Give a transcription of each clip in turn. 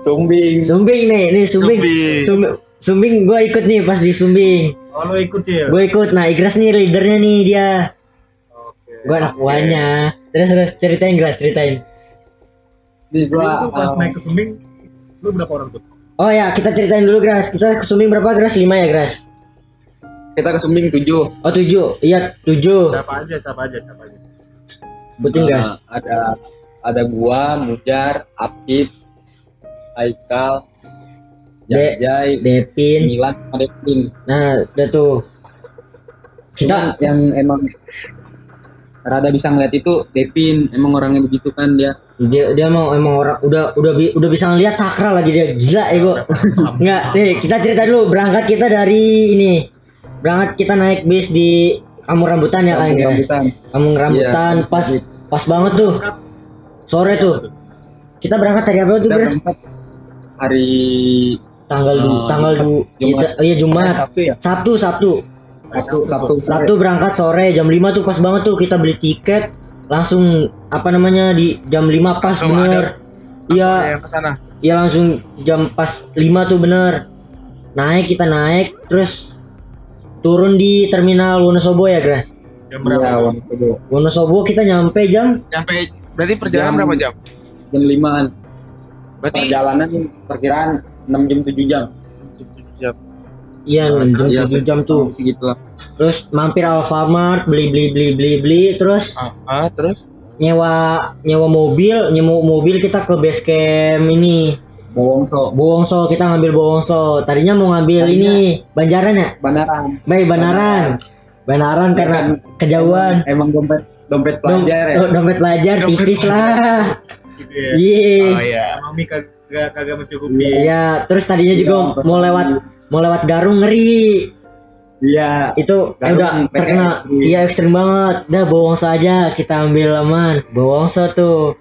Sumbing. Sumbing nih, nih Sumbing. Sumbing. Sumbing, Sumbing gue ikut nih pas di Sumbing. Oh lo ikut ya? Gue ikut. Nah, Igras nih leadernya nih dia. Oke. Gue anak buahnya. Terus terus ceritain Gras, ceritain. Jadi gua itu pas uh, naik ke Sumbing, lu berapa orang tuh? Oh ya, kita ceritain dulu Gras. Kita ke Sumbing berapa Gras? 5 ya Gras? kita ke Sumbing 7. Oh 7. Iya, 7. Siapa aja, siapa aja, siapa aja. Sebutin Gras. Uh, ada ada gua, Mujar, Apip, Aikal, De- Jajai, Depin. Milan, Devin. Nah, udah tuh. Kita yang emang rada bisa ngeliat itu Devin, emang orangnya begitu kan dia. dia dia mau emang orang udah udah bi- udah bisa ngeliat sakral lagi dia gila ego nggak nih kita cerita dulu berangkat kita dari ini berangkat kita naik bis di kampung rambutan ya kan guys Rambutan. kampung rambutan Iya, pas pas banget tuh sore tuh kita berangkat dari apa tuh Kita guys berangkat hari tanggal du, Oh, tanggal du, Jumat. iya, iya Jumat Sabtu ya? Sabtu Sabtu Sabtu, Sabtu, Sabtu berangkat sore jam 5 tuh pas banget tuh kita beli tiket langsung apa namanya di jam 5 pas Langsung bener iya yang ke sana. Ya langsung jam pas 5 tuh bener Naik kita naik Terus Turun di terminal Wonosobo ya Gras Jam Iya, berapa? waktu itu. Wonosobo kita nyampe jam Nyampe berarti perjalanan Jam- berapa jam? Jam 5 Berarti Perjalanan perkiraan 6 jam 7 jam. jam. Iya jam Iya, 7 jam tuh. Segitu lah. Terus mampir Alfamart Beli beli beli beli beli Terus Ah, ah, terus? nyewa nyewa mobil Nyewa mobil kita ke base camp ini. Bowongso, Bowongso kita ngambil Bowongso Tadinya mau ngambil Tadinya- ini Banjaran ya? Banaran. Baik Banaran Banaran karena kejauhan. Emang dompet dompet Dom- pelajar ya. do- dompet pelajar Dompet tipis lah Gitu ya. Iya. Oh iya. Mami kagak kagak mencukupi. Iya, terus tadinya juga Iya, mau lewat mau lewat Garung ngeri. Iya. Itu eh, udah ekstrim. Iya ekstrim banget. Dah bowongso aja kita ambil aman. Bowongso tuh.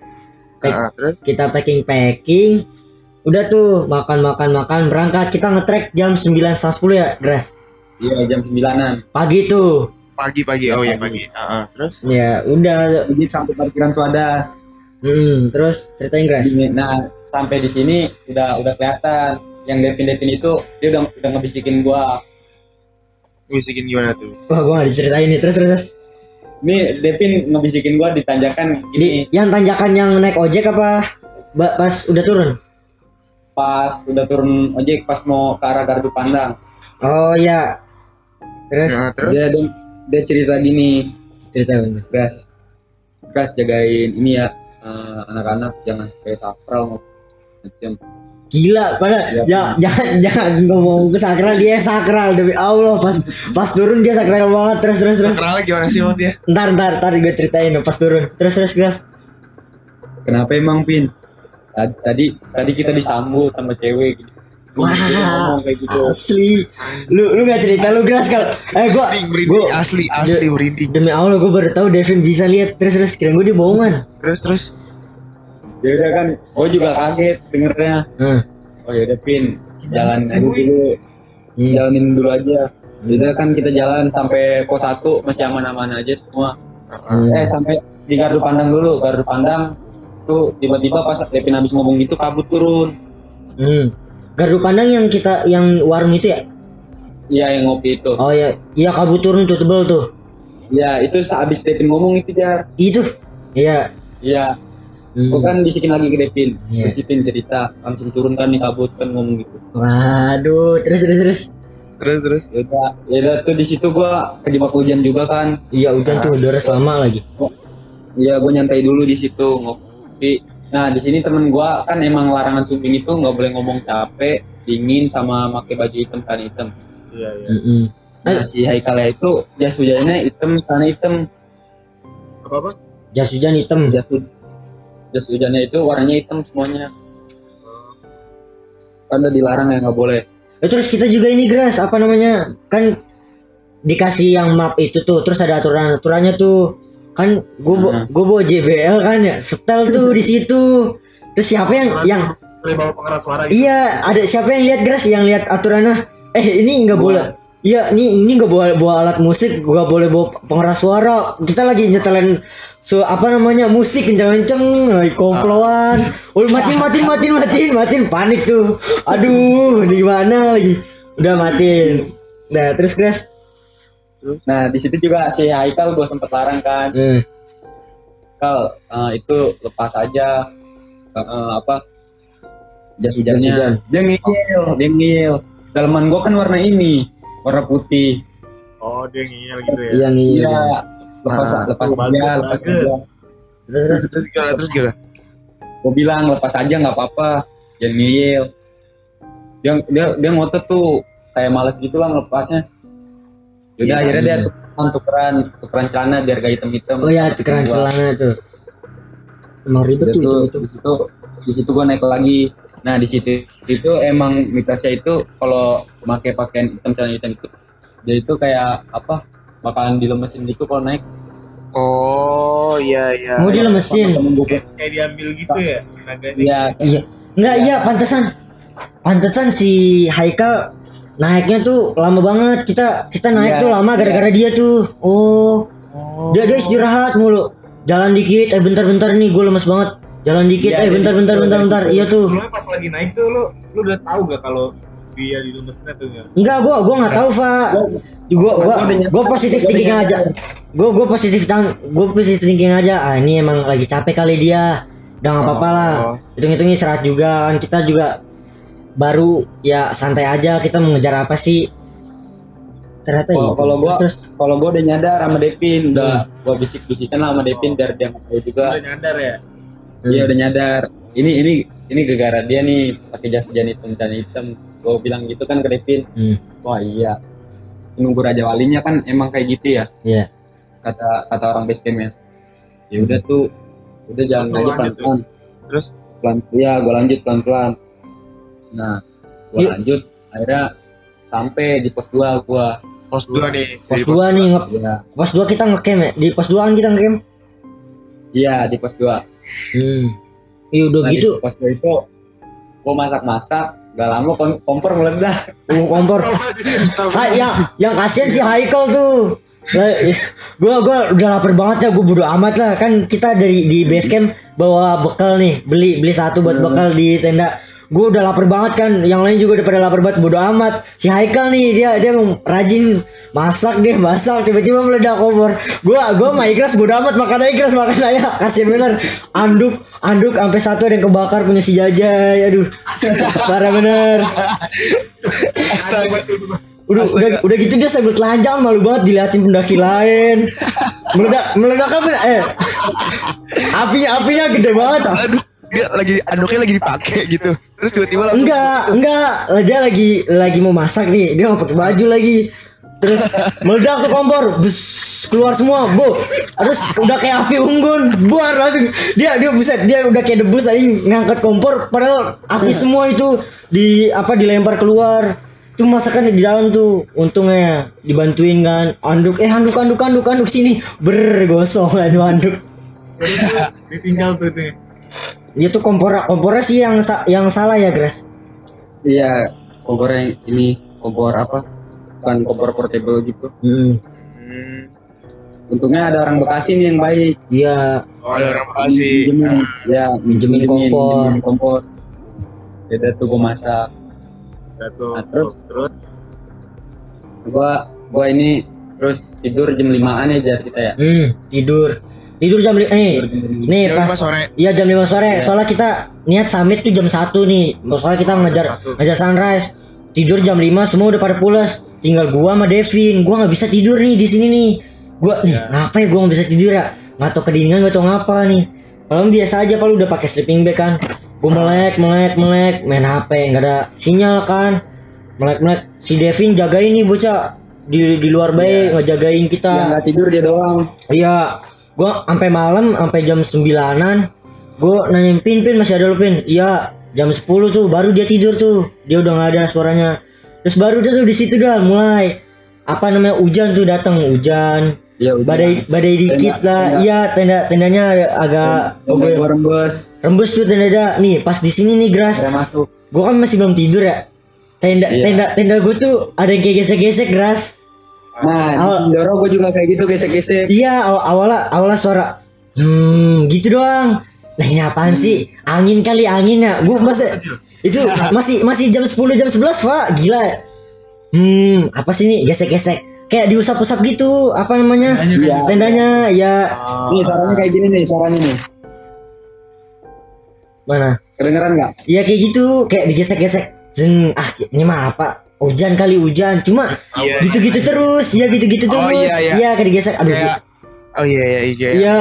Pack- Ah, terus kita packing packing. Udah tuh makan makan makan berangkat kita ngetrek jam 9 10 ya, Gras. Iya jam 9-an. Pagi tuh. pagi-pagi. Oh iya pagi. Ah, ah, terus Ya, udah. Jadi sampai parkiran Swadas. Hmm, terus ceritain Gras. Nah, sampai di sini udah udah kelihatan yang Devin Devin itu dia udah udah ngebisikin gua. bisikin gimana tuh? Wah, gua gak diceritain nih. Terus terus. terus. Ini Devin ngebisikin gua di tanjakan Di gini yang tanjakan yang naik ojek apa ba- pas udah turun? pas udah turun ojek pas mau ke arah gardu pandang. Oh iya. Terus Nah, terus Dia dia, dia cerita gini, cerita bener. Gas, Gas jagain ini ya eh, anak-anak jangan sampai sakral macam. Gila, pada Iya. ja- jangan jangan ngomong ke sakral dia sakral demi Allah pas pas turun dia sakral banget terus terus terus. Sakral gimana sih dia? Ntar ntar ntar gue ceritain pas turun terus terus guys. Kenapa emang Pin? Tadi tadi, tadi kita disambut sama cewek gitu. Wah. Dia ngomong kayak gitu. Asli, lu lu gak cerita lu guys kalau eh gua Merinding, merinding gua asli, asli merinding. demi Allah gue baru tahu Devin bisa lihat terus terus kira gue dia bohongan. Terus terus Ya udah kan, gue juga kaget dengernya. Nah, Oh ya Pin, jalan dulu, hmm. jalanin dulu aja. Udah kan kita jalan sampai pos 1 masih aman-aman aja semua. Hmm. Eh sampai di gardu pandang dulu, gardu pandang tuh tiba-tiba pas Devin habis ngomong gitu kabut turun. hmm. Gardu pandang yang kita yang warung itu ya? Iya yang ngopi itu. Oh ya, iya kabut turun tuh tebel tuh. Ya itu sehabis Devin ngomong itu jar. Itu. Iya. Iya, Hmm. gue kan bisikin lagi ke Devin. Iya. Terus Devin cerita langsung turun kan nih kabut kan ngomong gitu. Waduh, terus terus terus. terus terus. Ya udah, ya udah tuh di situ gua kejebak hujan juga kan. Iya hujan tuh udah lama lagi. Iya gue nyantai dulu di situ ngopi. Nah di sini temen gua kan emang larangan sumbing itu nggak boleh ngomong capek, dingin sama pakai baju hitam celana hitam. Iya, iya. Nah si Haikalnya itu jas hujannya hitam celana hitam. Apa apa? Jas hujan hitam. Jas hujan jas hujannya itu warnanya hitam semuanya. Kan udah dilarang ya nggak boleh. Eh, terus kita juga ini gras apa namanya? Kan dikasih yang map itu tuh, terus ada aturan aturannya tuh. Kan gue Hmm. gue bawa JBL kan ya, setel tuh di situ. Terus siapa yang yang Boleh bawa pengeras suara gitu. iya ada siapa yang lihat gras yang lihat aturannya? Eh ini nggak boleh Iya, ini ini gak bawa bawa alat musik, gak boleh bawa pengeras suara. Kita lagi nyetelin so apa namanya musik kenceng-kenceng, lagi koploan. Oh, matiin matiin matiin matiin matiin panik tuh. Aduh, di mana lagi? Udah matiin. Nah, terus Nah di situ juga si Haikal gue sempet larang kan. Hmm. Kal eh, itu lepas aja eh, eh, apa jas Jas hujan. hujannya. Dia ngiyel, dia ngiyel. Daleman gue kan warna ini, warna putih. Oh dia ngiyel gitu ya. Iya. Iya. Lepas Nah, lepas tuh, aja, bagus, lepas bagus. aja. Terus terus. Terus gimana? Terus gimana? Gue bilang lepas aja nggak apa-apa, jangan ngiyel. Dia dia dia ngotot tuh kayak males gitu lah melepasnya. Yaudah Iya. akhirnya dia tukeran tukeran tukeran celana biar gak hitam hitam. Oh ya, keren celana tuh. Emang ribet Udah tuh itu. di situ di situ gue naik lagi nah di situ itu emang mitosnya itu kalau pakai pakaian hitam celana hitam itu dia itu kayak apa bakalan dilemesin gitu kalau naik Oh iya iya. Mau dilemesin. Kayak, kayak diambil gitu ya iya Iya. Enggak, iya pantesan. Pantesan si Haikal naiknya tuh lama banget. Kita kita naik Iya, tuh lama gara-gara dia tuh. Oh, Oh. dia dia istirahat mulu. Jalan dikit, eh bentar-bentar nih gue lemes banget. Jalan dikit, Iya, eh bentar jadi bentar gitu, bentar dari bentar. situ. Iya tuh. Sebelumnya pas lagi naik tuh lu lu udah tahu gak kalau dia di lemesin atau enggak? Enggak, gua gua nggak tahu, Fa. Gua gua Gua udah nyadar. gua positif thinking aja. Gua gua positif tang gua positif thinking aja. Ah, ini emang lagi capek kali dia. Udah nggak apa-apa lah. Oh. Hitung-hitung istirahat juga kan kita juga baru ya santai aja kita mengejar apa sih? Ternyata Kalau- gitu. kalau gua- terus, kalau gue udah nyadar sama Devin udah Hmm. gue bisik bisikan lah sama Devin biar dia nggak tahu juga Udah nyadar ya? terus, dia udah nyadar ini ini ini gara ini nih pakai jas hujan hitam celana hitam gue bilang gitu kan ke Devin Hmm. wah iya nunggu raja walinya kan emang kayak gitu ya Iya. kata kata orang base camp ya ya udah tuh udah jalan Terus aja lu pelan pelan Terus? pelan ya gue lanjut pelan pelan nah gue Yuk. lanjut akhirnya sampai di pos 2 gua Pos dua nih. pos Dari 2 nih nge ya pos 2 kita ngecamp ya. Di pos 2 kan kita ngecamp. iya di pos 2 Hmm. Iya udah nah, gitu. di pos 2 itu gua masak masak gak lama kom- kompor meledak Uh, kompor. Ah, yang yang kasihan si Haikal tuh. Gua gua udah lapar banget ya, gua bodo amat lah kan kita dari di base camp bawa bekal nih, beli beli satu buat bekal di tenda. Gua udah lapar banget kan, yang lain juga udah pada lapar banget, bodo amat. Si Haikal nih dia dia rajin masak deh masak tiba-tiba meledak kompor. Gua gua mah ikhlas bodo amat makan aja ikhlas makan aja. Kasihan bener. Anduk anduk sampai satu ada yang kebakar punya si Jajay. Aduh. Parah bener. Astaga. Udah, udah, udah gitu dia sambil telanjang malu banget diliatin pendaki lain. Meledak, meledak apa? Eh, apinya, apinya gede banget. Aduh, dia lagi anduknya lagi dipakai gitu. Terus tiba-tiba langsung Enggak, enggak. Dia lagi lagi mau masak nih. Dia nggak pakai baju lagi. Terus meledak tuh kompor, bus keluar semua, bu. Terus udah kayak api unggun, buar langsung. Dia dia buset, dia udah kayak debus aja ngangkat kompor, padahal api semua itu di apa dilempar keluar. Itu masakan di dalam tuh, untungnya dibantuin kan. Anduk, eh anduk, anduk, anduk, anduk sini, ber gosong lah itu anduk. Terus tuh ditinggal tuh itu. Dia tuh kompor, kompornya sih yang sa- yang salah ya, Grace. iya kompor yang ini kompor apa bukan kompor portable gitu Hmm. Hmm, untungnya ada orang Bekasi nih yang baik Iya, Oh, ada orang Bekasi. Minjemin, ya Minjemin kompor. minjemin kompor beda tuh gua masak tuh. Nah, terus? terus gua gua ini terus tidur jam 5an ya jar kita ya Hmm, tidur. Tidur jam li- eh Tidur jam lima. nih Jam pas lima sore. Iya jam 5 sore. Soalnya kita niat summit tuh jam 1 nih. Soalnya kita ngejar satu. ngejar sunrise. Tidur jam 5 semua udah pada pulas. Tinggal gua sama Devin. Gua nggak bisa tidur nih di sini nih. Gua nih, ngapa ya gua nggak bisa tidur ya? Nggak tau kedinginan nggak tau ngapa nih. Kalau biasa aja kalau udah pakai sleeping bag kan. Gua melek, melek, melek, main HP, nggak ada sinyal kan. Melek, melek. Si Devin jagain nih bocah di di luar baik ngejagain kita. yang nggak tidur dia doang Iya, gua sampai malam sampai jam 9-an gua nanyain Pin Pin masih ada lu Pin. Iya, jam 10 tuh baru dia tidur tuh. Dia udah nggak ada suaranya. Terus baru dia tuh di situ dah mulai apa namanya hujan tuh datang hujan. ya udah Badai badai dikit Tenda, lah. tenda. Iya, tenda tendanya ada- agak Tenda gua rembes rembes tuh tenda Nih, pas di sini nih Gras. saya masuk Gua kan masih belum tidur ya. tenda Iya. tenda tenda gue tuh ada yang kayak gesek-gesek gras Nah, di Awal- Sindoro gue juga kayak gitu gesek-gesek. iya aw awalnya awalnya suara hmm gitu doang nah ini apaan sih angin kali angin ya gue masa itu masih masih jam 10 jam 11 pak gila hmm apa sih nih gesek-gesek kayak diusap-usap gitu apa namanya Iya. tendanya ya Nih suaranya kayak gini nih, suaranya nih. mana Kedengeran nggak? Iya kayak gitu, kayak digesek-gesek. Zeng, ah ini mah apa? Hujan kali hujan, cuma Iya. gitu-gitu terus, ya gitu-gitu Oh, terus. iya, iya. kayak digesek. Aduh, Kayak Oh iya iya iya. iya.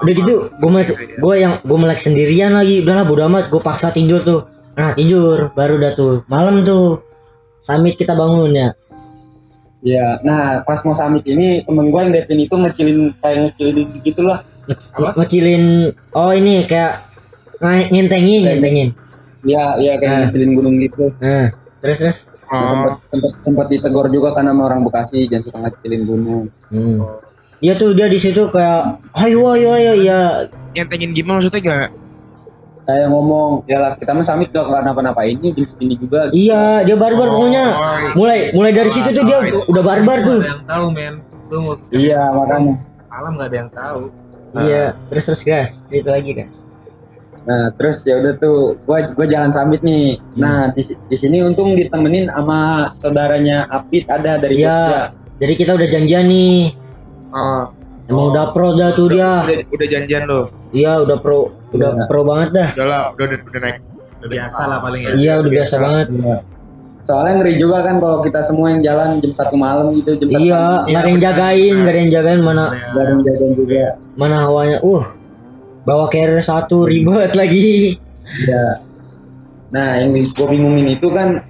Udah gitu, gue masuk, gue yang gue melek sendirian lagi. Udahlah bodo amat, gue paksa tidur tuh. Nah tidur, baru dah tuh malam tuh. Samit kita bangun ya. Iya. Nah, pas mau summit ini temen gue yang Devin itu ngecilin kayak ngecilin gitu lah. Nge- Ngecilin, oh ini kayak ng- ngentengin, ngentengin. Iya, iya kayak Ah. ngecilin gunung gitu. Nah, terus terus. Nah, Oh. sempat sempat sempat ditegur juga karena sama orang Bekasi jangan suka ngecilin gunung. Hmm. Iya tuh dia di situ kayak, ayo ayo ayo ya Nyentengin gimana maksudnya gak? Kayak ngomong, ya lah kita mah summit gak kenapa-napa ini jam segini juga. Iya, dia barbar pokoknya. Oh, iya. Mulai mulai dari situ tuh dia udah barbar tuh. Ada yang tahu men. Lu mau Iya, makanya. alam gak ada yang tahu. Iya, terus terus guys, cerita lagi guys. Nah, terus ya udah tuh, gua gua jalan summit nih. Nah, di, di sini untung ditemenin sama saudaranya Apit ada dari Iya. Jogja. Jadi kita udah janjian nih. Oh. Emang udah pro dah tuh dia. Udah, udah janjian lo. Iya, udah pro, udah Iya. pro banget dah. Udah lah, udah udah, udah naik. Udah biasa lah paling ya. Iya, udah biasa banget. Soalnya ngeri juga kan kalau kita semua yang jalan jam satu malam gitu, jam Iya, nggak ada yang jagain, nggak ada yang jagain mana Gak ada yang jagain juga. mana hawanya. Uh, bawa carrier satu ribet lagi. Iya. Nah, yang gue bingungin itu kan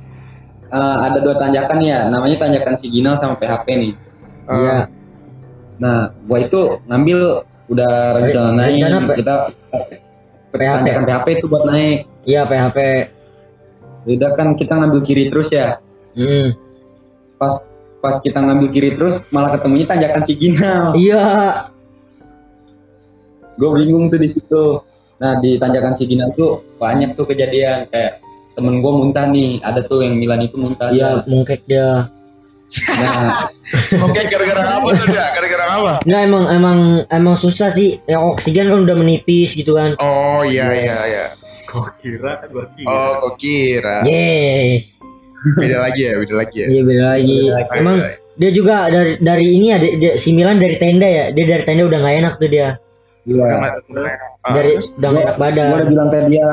eh, ada dua tanjakan ya, namanya tanjakan Siginal sama PHP nih. Iya. Nah, gua itu ngambil udah rencana naik Rencana kita PHP. tanjakan PHP itu buat naik. Iya, PHP. Udah kan kita ngambil kiri terus ya. Hmm. Pas pas kita ngambil kiri terus malah ketemunya tanjakan Siginal. Iya. Gue bingung tuh di situ. Nah, di tanjakan Siginal tuh banyak tuh kejadian kayak temen gue muntah nih, ada tuh yang Milan itu muntah. Iya, mungkek dia. Nah, Oke, gara-gara apa tuh dah? Gara-gara apa? Nggak emang emang emang susah sih. Ya oksigen kan udah menipis gitu kan. Oh iya iya iya. Gua kira, gua kira. Oh, kok kira. Yeay. Beda lagi ya, beda lagi ya. Iya beda lagi. Emang dia juga dari dari ini ya dia, dia- si Milan dari tenda ya. Dia dari tenda udah nggak enak tuh dia. Iya. Ah, Dari udah enak Gue badan. udah bilang ke dia,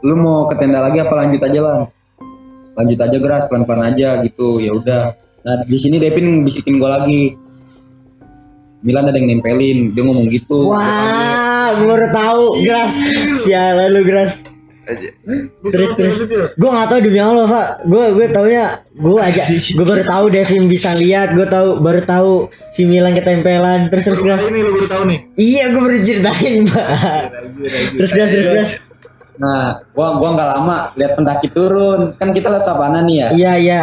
lu mau ke tenda lagi apa lanjut aja lah? Lanjut aja geras pelan-pelan aja gitu. Ya udah. Nah di sini Devin bisikin gue lagi. Milan ada yang nempelin, dia ngomong gitu. Wah, gue baru tahu, Gras. Sialan lu, Gras. Aja. Terus terus. Gue nggak tahu demi Allah, Pak. Gue gue taunya gue aja. Gue baru tahu Devin bisa lihat. Gue tahu baru tahu si Milan ketempelan. Terus terus Gras. Ini lu baru tahu nih. Iya, gue baru ceritain, Pak. Terus terus Gras. Nah, gua gua nggak lama lihat pendaki turun. Kan kita lihat savana nih ya. Iya iya.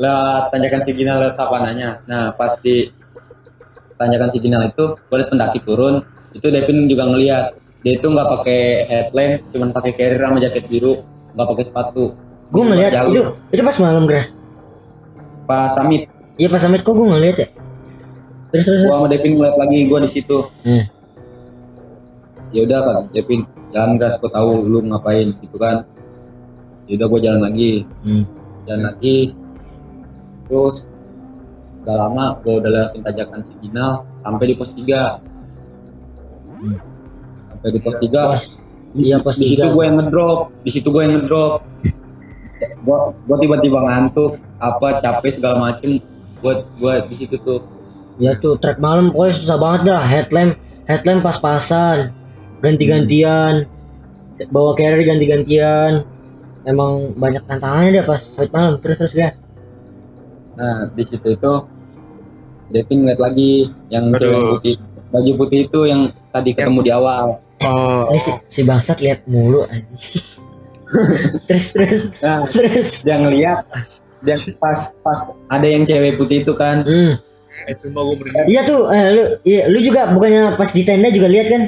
Lihat tanjakan Siginal lihat savananya. Nah, pas di tanjakan Siginal itu gua lihat pendaki turun. Itu Devin juga ngeliat dia itu nggak pakai headlamp, cuman pakai carrier sama jaket biru, nggak pakai sepatu. Gue ngeliat Jauh. itu itu pas malam Gras. Pas summit, Iya pas summit kok gue ngeliat ya. Terus terus. gua sama Devin ngeliat lagi gua di situ. Hmm. Ya udah kan, Devin jalan gas, gua tahu lu ngapain gitu kan. Ya udah gua jalan lagi, Hmm. jalan lagi. Terus gak lama gua udah lewatin tanjakan Siginal sampai di pos 3 Hmm. Di pos 3 Pos. Iya pos di situ tiga. gue yang ngedrop di situ gue yang ngedrop gue gue tiba-tiba ngantuk apa capek segala macem buat buat di situ tuh Ya tuh trek malam pokoknya susah banget dah. Headlamp headlamp pas-pasan. Ganti-gantian. Bawa carrier ganti-gantian. Emang banyak tantangannya deh pas summit malam. Terus terus guys. nah di situ itu Devin ngeliat lagi yang cewek putih baju putih itu yang tadi ketemu di awal Oh. Ini si, si bangsat lihat mulu anjing. terus terus nah terus. dia ngeliat dia pas pas ada yang cewek putih itu kan Hmm. Eh, gua. Iya tuh, eh, lu iya, lu juga bukannya pas di tenda juga lihat kan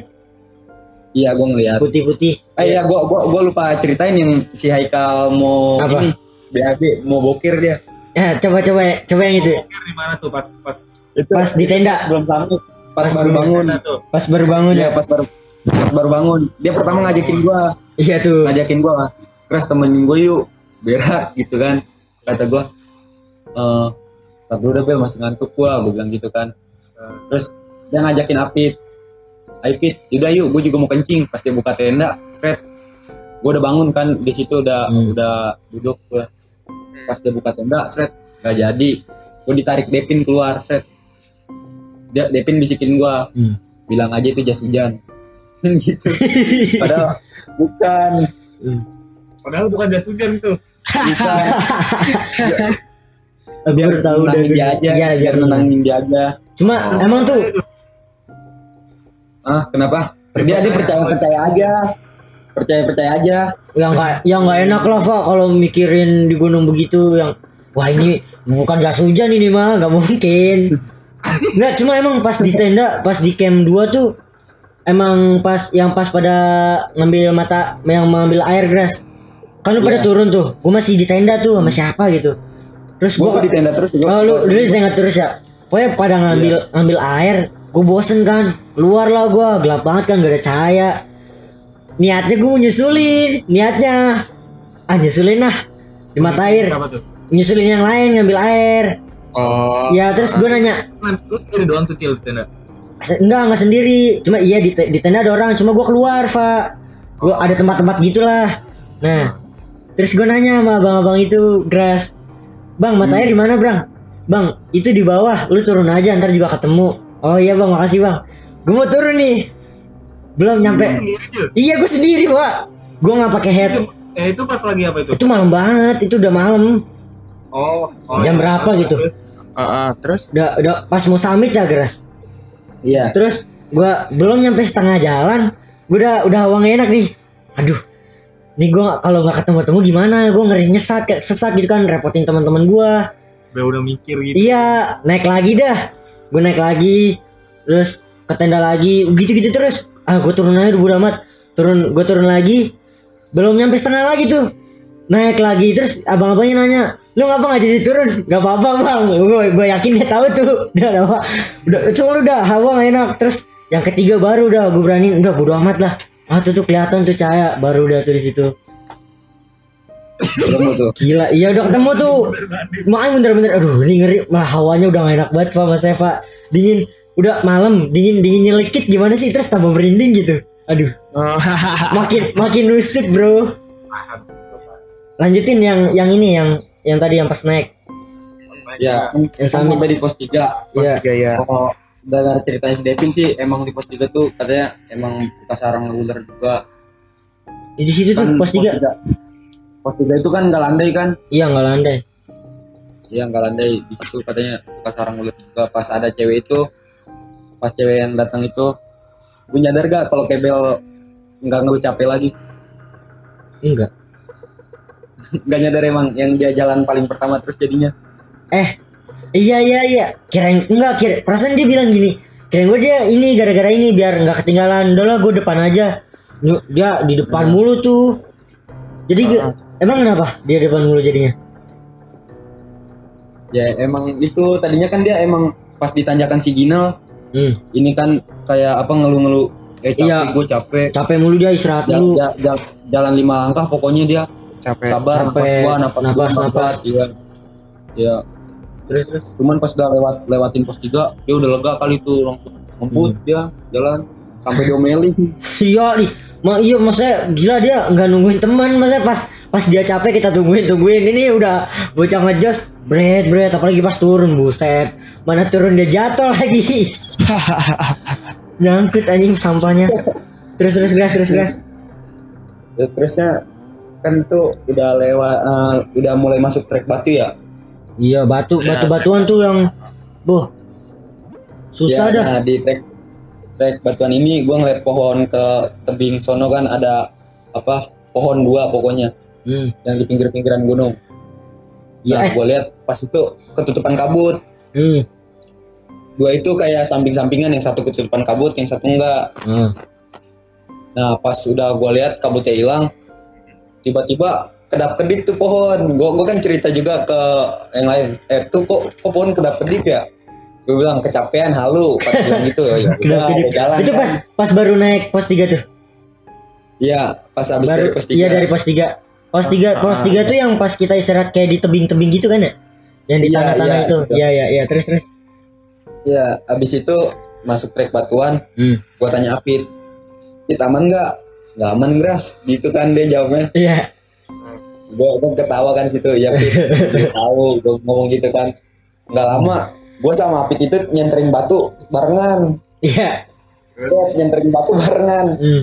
iya gue ngeliat putih-putih. eh iya gue gua, gua lupa ceritain yang si Haikal mau Apa? ini BAB mau bokir dia Ya, coba coba coba yang itu. Bokir di mana tuh pas pas itu Pas di tenda. sebelum sampai pas Pas baru bangun tuh. Pas baru bangun ya ya. pas baru pas baru bangun dia pertama ngajakin gua. Iya tuh. ngajakin gua keras temenin gua yuk. Berak gitu kan. Kata gua eh tak dulu udah bel masih ngantuk gua. Gua bilang gitu kan. Terus dia ngajakin Apit. Apit udah yuk gua juga mau kencing. Pas dia buka tenda seret. Gua udah bangun kan di situ udah Hmm. udah duduk gua. Pas dia buka tenda seret. Gak jadi. Gua ditarik Depin keluar seret. Dia Depin bisikin gua. Hmm. bilang aja itu jas hujan gitu. Padahal bukan. Padahal bukan jas hujan itu. bukan. Gue baru tahu nenangin dia aja Iya, biar biar nenangin dia aja. Cuma emang tuh ah kenapa? Dia dia percaya percaya aja. Percaya percaya aja. Yang kayak yang nggak enak lah Pak kalau mikirin di gunung begitu yang wah ini bukan gas hujan ini mah nggak mungkin. Nggak cuma emang pas di tenda pas di camp 2 tuh emang pas yang pas pada ngambil mata yang mengambil air grass kan lu pada Iya. turun tuh gua masih di tenda tuh sama siapa gitu. Terus gua gua di tenda terus oh lu lu di tenda terus ya? Pokoknya pada ngambil ngambil air gua bosen kan. Keluar lah gua gelap banget kan gak ada cahaya. Niatnya gue mau nyusulin niatnya ah nyusulin lah di mata air. nyusulin yang lain ngambil air. Oh. ya terus gue nanya lu sendiri doang tuh cil di tenda. "Se- enggak enggak sendiri. Cuma iya di, di tenda ada orang cuma gue keluar pak gue ada tempat-tempat gitulah. Nah terus gue nanya sama abang-abang itu grass bang mata air di mana bang bang itu di bawah lu turun aja ntar juga ketemu. Oh iya bang makasih bang. Gue mau turun nih. Belum nyampe. Iya gue sendiri pak gue nggak pakai head. Eh itu pas lagi apa itu? itu malam banget itu udah malam. Oh, oh Jam iya. berapa gitu? Terus, Ah, ah, terus? Udah udah pas mau summit ya grass iya. Terus gua belum nyampe setengah jalan gua udah udah nggak enak nih. Aduh nih gua kalau nggak ketemu ketemu gimana? Gua ngeri nyesat kayak sesat gitu kan repotin teman-teman gua. Udah udah mikir gitu. iya naik lagi dah. Gua naik lagi terus ke tenda lagi gitu gitu terus. Ah gua turun aja udah amat. Turun gua turun lagi belum nyampe setengah lagi tuh. Naik lagi terus abang-abangnya nanya lu ngapa nggak jadi turun? Nggak apa-apa bang. Gue gue yakin dia tahu tuh. Udah udah udah cuma lu udah hawa nggak enak. Terus yang ketiga baru udah gue berani. Udah bodo amat lah. Ah tuh tuh kelihatan tuh cahaya. Baru udah tuh di situ. Ketemu tuh. Gila iya udah ketemu tuh. Makanya bener-bener aduh ini ngeri. Malah hawanya udah gak enak banget pak mas Eva dingin. Udah malam dingin dingin nyelekit. Gimana sih? Terus tambah merinding gitu. Aduh. Oh, makin makin nusuk bro. Lanjutin yang yang ini yang yang tadi yang pas naik. Ya Yang kan sampai- sampai di pos 3 Pos Iya. tiga ya. kalau dengar ceritanya si Devin sih emang di pos 3 tuh katanya emang bekas sarang ular juga. Di situ tuh Kan pos tiga. tiga- pos 3 itu kan nggak landai kan? Iya nggak landai. Iya nggak landai. Di situ katanya bekas sarang ular juga. Pas ada cewek itu pas cewek yang datang itu gue nyadar gak kalau kebel nggak ngeluh capek lagi? Enggak nggak nyadar emang yang dia jalan paling pertama terus jadinya. Eh iya iya iya. Kirain enggak kira perasaan dia bilang gini kirain gue dia ini gara-gara ini biar nggak ketinggalan. Udah lah gue depan aja. Dia di depan mulu tuh. Jadi ge- emang kenapa dia depan mulu jadinya? Ya emang itu tadinya kan dia emang pas di tanjakan Siginal hmm. ini kan kayak apa ngeluh-ngeluh eh capek Iya. gue capek. Capek mulu dia istirahat ja- jalan lima langkah pokoknya dia Capek. sabar napas gua napas gua Napas, napas. iya ya. Terus terus? Cuman pas udah lewat lewatin pos 3 dia udah lega kali tuh langsung ngebut Hmm. dia jalan sampai diomelin. Iya nih Ma, iya maksudnya gila dia nggak nungguin teman maksudnya pas pas dia capek kita tungguin tungguin. Ini udah bocah ngejos bret bret apalagi pas turun buset. Mana turun dia jatuh lagi. Nyangkut anjing sampahnya. Terus terus gas terus gas ya, terusnya kan tuh udah lewat eh, udah mulai masuk trek batu ya iya batu batu batuan tuh yang boh susah ya, dah nah, di trek trek batuan ini gua ngeliat pohon ke tebing sono kan ada apa pohon dua pokoknya hmm. yang di pinggir-pinggiran gunung Iya, nah eh. gua lihat pas itu ketutupan kabut Hmm. dua itu kayak samping-sampingan yang satu ketutupan kabut yang satu enggak Hmm. nah pas udah gua lihat kabutnya hilang tiba-tiba kedap kedip tuh pohon. Gue gue kan cerita juga ke yang lain. Eh tuh kok kok pohon kedap kedip ya? Gue bilang kecapean halu. Pas bilang gitu ya. Udah gua jalan itu kan. pas pas baru naik pos 3 tuh? Iya pas habis baru dari pos tiga. iya dari pos 3 pos 3 pos 3 tuh yang pas kita istirahat kayak di tebing-tebing gitu kan ya? Yang di tanah-tanah iya, itu. sudah. iya iya iya. Terus terus. Iya, habis itu masuk trek batuan, hmm. gua tanya Apit, Apit aman nggak? Nggak aman Gras, gitu kan dia jawabnya. iya Gua, gua ketawa kan situ, ya tahu, gua ngomong gitu kan. Nggak lama, gua sama Apit itu nyenterin batu barengan. iya Lihat, nyenterin batu barengan. hmm.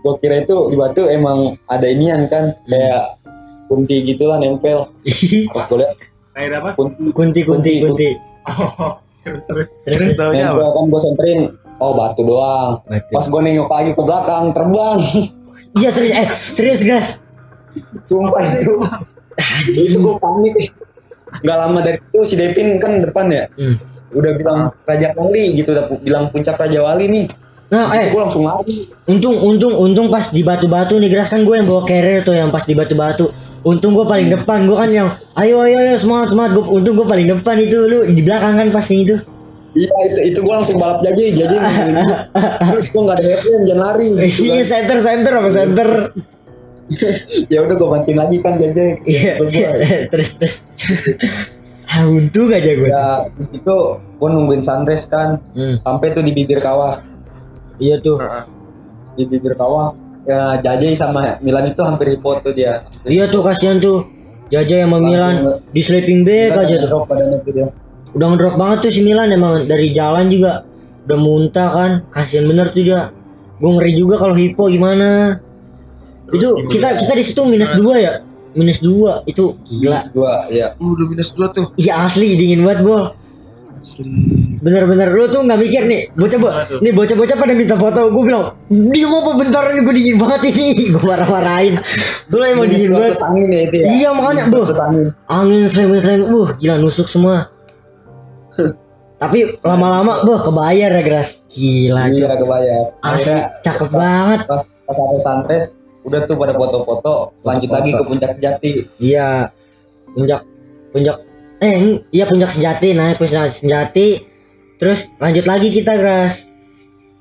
Gua kira itu di batu emang ada inian kan, kayak kunti gitulah nempel. Pas gua lihat Kayak apa? kunti, kunti kunti kunti Oh, terus terus. Terus taunya nempel apa? kan gua senterin. Oh batu doang. Batu. Pas gua nengok lagi ke belakang, terbang. iya serius eh serius gas Sumpah itu. itu gue panik. Gak lama dari itu si Devin kan depan ya. hmm. Udah bilang Raja Wali gitu udah bilang puncak Raja Wali nih. nah eh gue langsung lari. untung untung untung pas di batu-batu nih gerasan gue yang bawa carrier tuh yang pas di batu-batu untung gue paling depan gue kan yang ayo ayo ayo semangat semangat gue untung gue paling depan itu lu di belakang kan pas itu Iya itu itu gue langsung balap ngomongin gua. Terus gue gak ada headlamp jangan lari. Gitu iya kan. center center apa center ya udah gue bantuin lagi kan jajai. iya terus terus ah untung aja gue Ya itu gue nungguin sunrise kan. Hmm, Sampai tuh di bibir kawah. iya tuh Di bibir kawah. Ya jajai sama Milan itu hampir foto dia. iya tuh kasihan tuh Jaja yang sama Milan di sleeping bag aja tuh tuh dia. Udah ngedrop banget tuh si Milan emang dari jalan juga udah muntah kan. Kasihan bener tuh dia. Gue ngeri juga kalau hipo gimana? Itu kita kita di situ minus dua ya? Minus dua itu gila. Minus dua ya. Uh, udah minus dua tuh. iya asli dingin banget bol Asli. bener-bener lu tuh nggak mikir nih bocah bo nih bocah-bocah pada minta foto gue bilang dia mau apa bentar ini gue dingin banget ini. Gue marah-marahin. Lu emang dingin banget. angin ya itu ya. iya makanya plus angin. angin selain selain uh gila nusuk semua tapi lama-lama buh kebayar ya Gras gila Iya kebayar. asli Akhirnya cakep banget pas pas ada sunrise udah tuh pada foto-foto lanjut lagi ke puncak sejati. iya puncak puncak eh eng- iya puncak sejati naik puncak sejati terus lanjut lagi kita Gras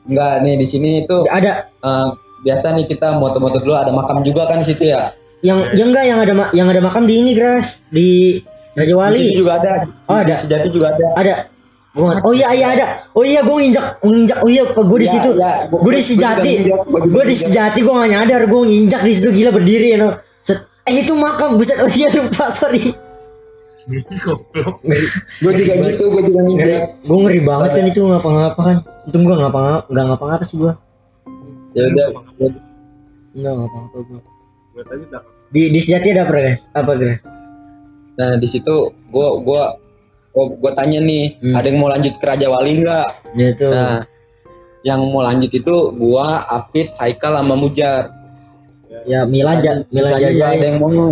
Enggak nih di sini itu ada eh, biasa nih kita moto-moto dulu ada makam juga kan di situ ya. yang yang enggak yang ada yang ada makam di ini Gras di Raja Di sini Wali juga ada. Oh, Di ada. sejati juga ada. ada Gua- oh iya iya ada. Oh iya gue nginjak nginjak oh iya gue di Iya, situ. iya. Gua- gue di sejati. gue di sejati gue gak nyadar. Gue nginjak di situ gila berdiri ya no Set. eh itu makam. Buset oh iya lupa sorry. Gue juga gitu, gue juga nginjak. gue ngeri banget kan itu ngapa-ngapa kan untung gue ngapa-ngapa nggak ngapa-ngapa sih gue Ya udah. nggak ngapa-ngapa gue Gue tadi belakang. di di sejati ada apa guys? Apa guys? Nah di situ gue gue gue tanya nih, Hmm. ada yang mau lanjut ke Raja Wali nggak? dia tuh Nah, yang mau lanjut itu gua, Apit, Haikal sama Mujar. ya Milan ja, Milan Jaya nggak ada yang mau.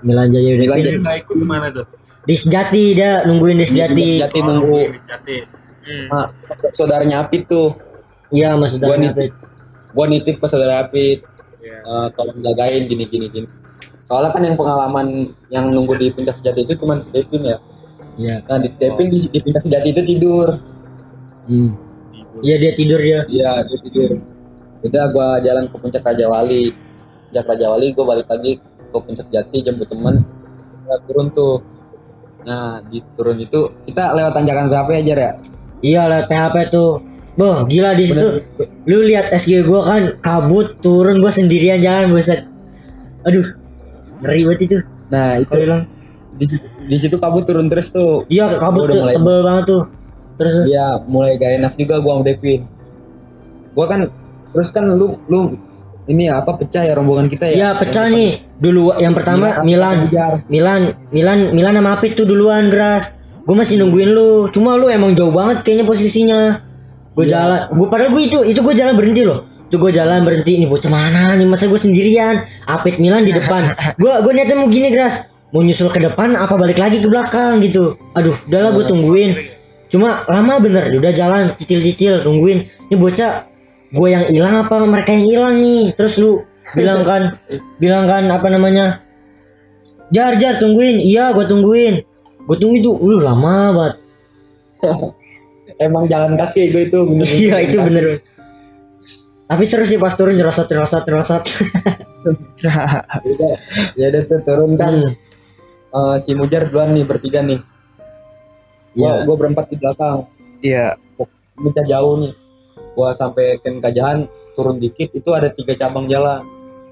Milan Jaya udah Milan. Jaya. Kita ikut ke mana tuh? di sejati dia nungguin di sejati Sejati nunggu Jati. Hmm. ah, saudaranya Apit tuh. iya maksud Gua aku nitip, gua nitip ke saudara Apit. Iya. eh, tolong jagain gini gini gini. Soalnya kan yang pengalaman yang nunggu di puncak sejati itu cuma si Devin ya. Iya Nah di Devin di, di puncak sejati itu tidur. hmm. iya dia tidur dia Iya dia tidur. Udah gua jalan ke puncak Raja Wali. Puncak Raja Wali gua balik lagi ke puncak Jati jemput temen. Kita turun tuh. Nah di turun itu kita lewat tanjakan berapa ya Jar ya? Iya lewat PHP tuh. Boh, gila di situ. Lu lihat SG gua kan kabut turun gua sendirian jalan buset. Aduh. Ngeri banget itu. Nah itu Kalau bilang, di, situ- di situ kabut turun terus tuh. iya kabut Gua udah mulai- tebel banget tuh. Terus. Iya mulai gak enak juga gua sama Devin. Gua kan terus kan lu lu ini ya apa pecah ya rombongan kita ya? Iya pecah nih. Dulu yang pertama Milan. Mujar. Milan, Milan, Milan sama Apit tuh duluan Gras. Gue masih nungguin lu. Cuma lu emang jauh banget kayaknya posisinya. Gue jalan, gue padahal gue itu itu gue jalan berhenti loh. Itu gue jalan berhenti ini bocah mana nih masa gue sendirian. Apit Milan di depan. Gue gue niatnya mau gini Gras. Mau nyusul ke depan apa balik lagi ke belakang gitu. Aduh, udahlah gue tungguin. Cuma lama bener, udah jalan cicil-cicil nungguin. Ini bocah gue yang hilang apa mereka yang hilang nih. Terus lu bilang kan, bilang kan apa namanya? jar jar tungguin iya gue tungguin gue tungguin tuh lu lama banget emang jalan kaki gue itu bener iya itu bener tapi seru sih pas turun nyerosot nyerosot nyerosot ya udah tuh turun kan Hmm. Eh, si Mujar duluan nih bertiga nih gua Iya. gua berempat di belakang Iya. minta jauh nih gua sampai ke Kajahan turun dikit itu ada tiga cabang jalan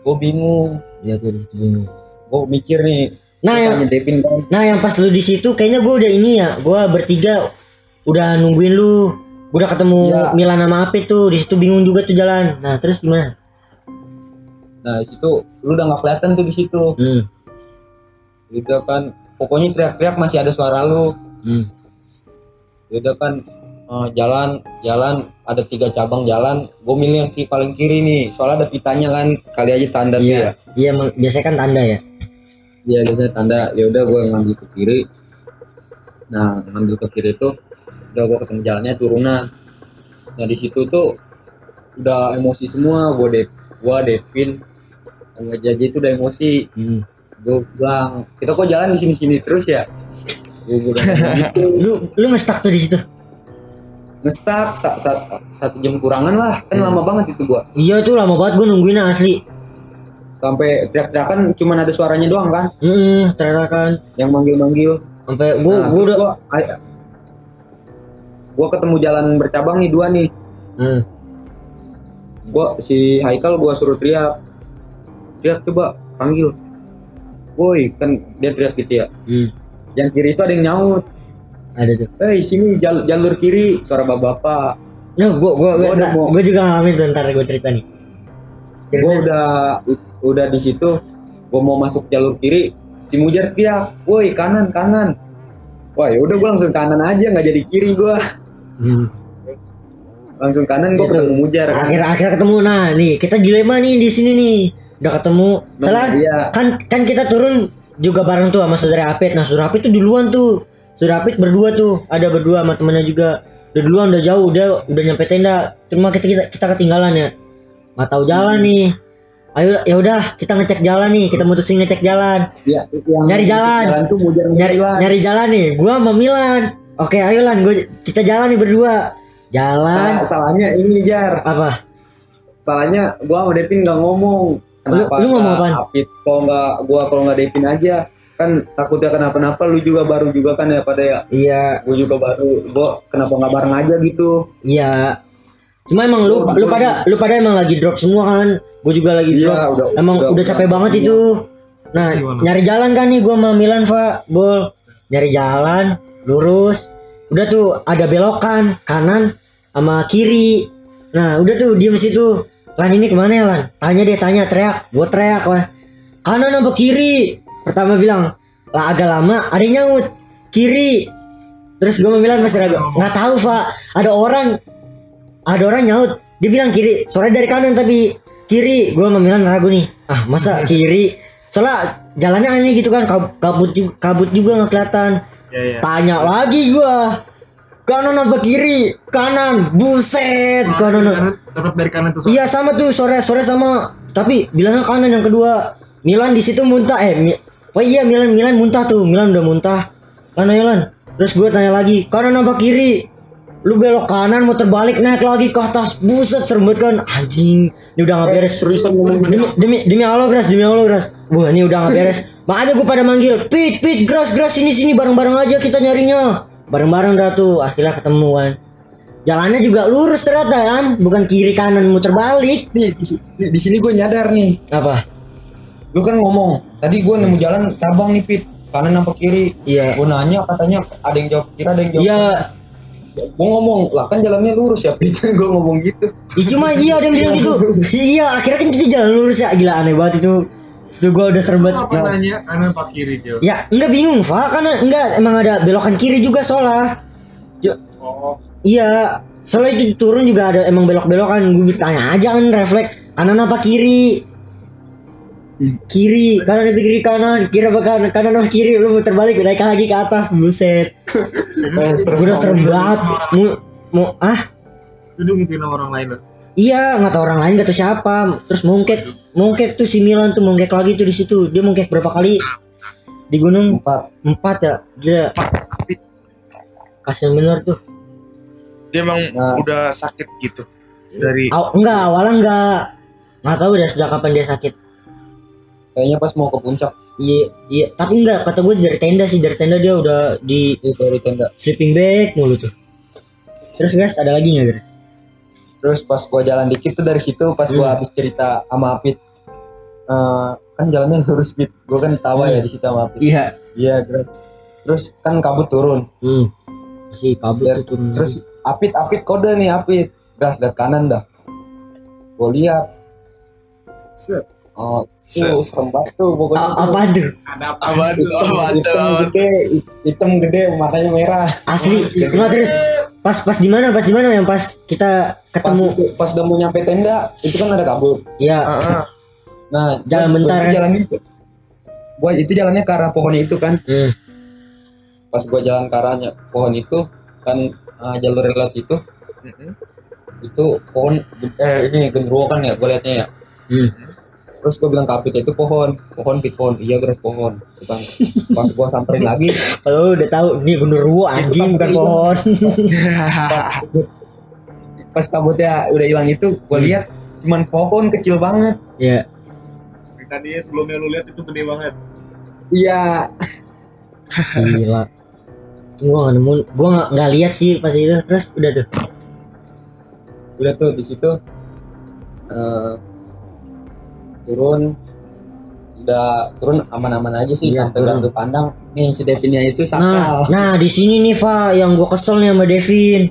gua bingung Iya tuh di situ bingung. gua mikir nih Nah yang tanya Devin kan nah yang pas lu di situ kayaknya gue udah ini ya gue bertiga udah nungguin lu gue udah ketemu Iya. Milan sama Ape tuh di situ bingung juga tuh jalan nah terus gimana nah di situ lu udah nggak kelihatan tuh di situ hmm. Gitu kan. Pokoknya teriak-teriak masih ada suara lu. Hmm. gitu kan. Eh, jalan jalan. Ada tiga cabang jalan. Gue milih yang ki- paling kiri nih. Soalnya ada pitanya kan. Kali aja tanda tuh ya. Iya biasanya kan tanda ya? Iya biasanya tanda. Ya udah gue ngambil ke kiri. Nah ngambil ke kiri tuh udah gue ketemu jalannya turunan. Nah di situ tuh udah emosi semua. Gue dep gue Devin sama Jaji itu udah emosi. Hmm. Gue bilang kita kok jalan di sini sini terus ya? Gue bilang gitu. Lu lu ngestak tuh di situ? Ngestak sa- sa- satu jam kurangan lah. Kan Hmm. lama banget itu gue iya tuh lama banget gue nungguin asli. Sampai teriak-teriakan cuman ada suaranya doang kan? Hmm teriakan yang manggil-manggil. Sampai gue nah, terus udah gua gua ketemu jalan bercabang nih dua nih. Hmm. gua si Haikal gua suruh teriak. Teriak coba panggil woi kan dia teriak gitu ya. Hmm. yang kiri itu ada yang nyaut. Ada tuh. Hei sini jal- jalur kiri suara bapak-bapak. Nah gue gue Gua udah mau- gue juga ngalamin tuh ntar gue cerita nih. Gua Terus- udah udah di situ. Gua mau masuk jalur kiri. Si Mujar teriak woi kanan kanan. Wah ya udah gua langsung kanan aja nggak jadi kiri gua. Hmm. langsung kanan gua Itu. ketemu Mujar. kan akhir akhir ketemu. Nah nih kita dilema nih di sini nih udah ketemu. Nah, salah iya. kan kan kita turun juga bareng tuh sama saudara Apit. Nah saudara Apit tuh duluan tuh. Saudara Apit berdua tuh. Ada berdua sama temennya juga. Udah duluan udah jauh udah udah nyampe tenda. Cuma kita kita, kita ketinggalan ya. Nggak tahu jalan nih. Ayo ya udah kita ngecek jalan nih. Kita mutusin ngecek jalan. Ya, yang Nyari jalan. jalan tuh nyari Milan. nyari jalan nih. Gua sama Milan. Oke ayo lan gua kita jalan nih berdua. Jalan. Salah- salahnya ini jar. Apa? Salahnya gua sama Devin nggak ngomong kenapa Lu- lu ngomong nggak apaan? Apit kok nggak gua kalau nggak Devin aja kan takutnya kenapa-napa lu juga baru juga kan ya pada ya iya gua juga baru gua kenapa nggak bareng aja gitu Iya. Cuma emang lu Gua- lu gua- pada lu pada emang lagi drop semua kan. Gue juga lagi drop. iya udah emang udah, capek banget itu. Nah, Gimana? nyari jalan kan nih gua sama Milan, Pak. Bol. Nyari jalan lurus. Udah tuh ada belokan kanan sama kiri. Nah, udah tuh diem situ. Lan ini ke mana ya Lan? Tanya dia tanya teriak. Gue teriak lah. Kanan apa kiri? Pertama bilang lah agak lama. Ada yang nyaut kiri. Terus gue bilang masih ragu. Nggak tahu Pak. Ada orang ada orang nyaut dia bilang kiri suaranya dari kanan tapi kiri gue bilang ragu nih ah masa kiri soalnya jalannya aneh gitu kan kab- kabut juga kabut juga nggak kelihatan Ya ya. tanya lagi gue kanan apa kiri? Kanan. Buset kanan Kanan, tetap dari kanan tuh. iya sama tuh sore sore sama. Tapi bilangnya kanan yang kedua. Milan di situ muntah. Eh Mi- oh iya Milan Milan muntah tuh. Milan udah muntah. Lan ayo lan? Terus gue tanya lagi kanan apa kiri? Lu belok kanan mau terbalik naik lagi ke atas. Buset serem banget kan? Anjing ini udah nggak beres. seriusan ngomong demi demi demi Allah gras demi Allah gras. Wah ini udah nggak beres. Makanya gue pada manggil pit pit gras gras sini sini bareng bareng aja kita nyarinya bareng bareng dah tuh akhirnya ketemu kan jalannya juga lurus ternyata kan? Bukan kiri kanan muter balik. Nih di, di sini gue nyadar nih. Apa? Lu kan ngomong tadi gue nemu jalan cabang nih pit. Kanan apa kiri. Iya. Gue nanya katanya ada yang jawab kiri ada yang jawab iya. gue ngomong lah kan jalannya lurus ya pit. Gue ngomong gitu. Ih, cuma iya ada yang bilang gitu. Iya akhirnya kan kita jalan lurus ya. Gila aneh banget itu gue udah serem banget Apa nanya kanan apa kiri Jo? ya enggak bingung Fa karena enggak emang ada belokan kiri juga soalnya Jo- Oh, Iya, soalnya itu turun juga ada emang belok-belokan. Gue tanya aja kan refleks kanan apa kiri? Kiri, kanan kiri kanan, kiri apa kanan, kanan apa kiri, lu muter balik naik lagi ke atas, buset. Eh, serem Gue udah serem banget. Mau, mau ah? ngituin sama orang lain loh. Iya, nggak tahu orang lain nggak tahu siapa. Terus mungkek, mungkek tuh si Milan tuh mungkek lagi tuh di situ. Dia mungkek berapa kali? di gunung? Empat. Empat ya? Gila. Kasian bener tuh. Dia emang Nah. udah sakit gitu. Dari Aw, enggak awalnya enggak nggak tahu udah sejak kapan dia sakit. Kayaknya pas mau ke puncak. Iya iya. Tapi enggak kata gue dari tenda sih. Dari tenda dia udah di itu dari tenda. sleeping bag mulu tuh. Terus guys ada lagi nggak guys terus pas gua jalan dikit tuh dari situ pas gua Hmm. habis cerita sama Apit eh, kan jalannya lurus gitu. Gua kan tawa ya di situ sama Apit. Iya. Iya terus terus kan kabut turun. Hmm. masih kabut Ya, tuh turun. Terus Apit Apit kode nih Apit. Gas dari kanan dah. Gua lihat. Set. Oh tuh serem banget tuh pokoknya A- apa tuh Ada apa? apa tuh hitam, apa tuh hitam apa tuh? gede hitam gede matanya merah asli nggak terus pas pas di mana pas di mana yang pas kita pas ketemu pas udah mau nyampe tenda itu kan ada kabut ya Heeh. nah Jalan gua- bentar, gua itu kan? jalannya gua itu jalannya ke arah pohon itu kan hmm. pas gua jalan ke arahnya pohon itu kan uh, jalur lewat itu Mm-mm. itu pohon eh ini genderuwo kan ya gue liatnya ya Hmm. Terus gue bilang ke Apit itu pohon pohon pit pohon. Iya gerak pohon. Gitu kan. pas gue samperin lagi. Kalau udah tahu ini genderuwo anjing bukan pohon. Pas kabutnya udah hilang itu gue Hmm. lihat cuman pohon kecil banget. Ya Yang Tadi sebelumnya lu lihat itu gede banget. iya. Gila. Gua nggak nemu gua nggak nggak lihat sih pas itu. Terus udah tuh? Udah tuh di situ eh, turun udah turun aman-aman aja sih Iya, sampai turun. gardu pandang. Nih si Devinnya itu nah sakral. nah di sini nih Fa yang gua kesel nih sama Devin.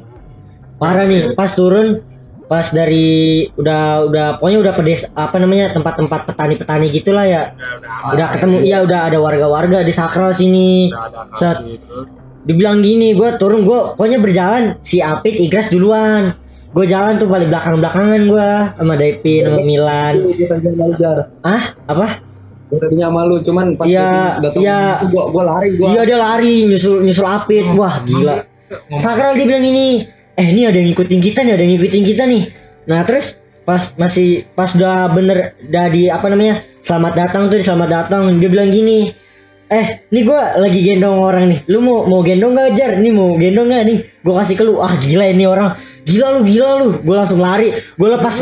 Parah nih pas turun pas dari udah udah pokoknya udah pedes apa namanya tempat-tempat petani-petani gitulah ya. Udah ketemu iya udah ada warga-warga di sakral sini. Set. dibilang gini gue turun gue pokoknya berjalan si Apit Igras duluan gue jalan tuh paling belakang belakangan gue sama Devin sama Milan. Ah apa? Gue tadinya malu cuman pas Iya, Devin datang iya. gue gue lari gue iya dia lari nyusul nyusul Apit wah gila. Sakral dia bilang ini eh ini ada yang ngikutin kita nih ada yang ngikutin kita nih. Nah terus pas masih pas udah bener udah di apa namanya selamat datang tuh selamat datang dia bilang gini eh ini gua lagi gendong orang nih. Lu mau mau gendong gak jar? Nih mau gendong gak nih? Gua kasih ke lu. Ah gila ini orang. Gila lu gila lu. Gua langsung lari. Gua lepas.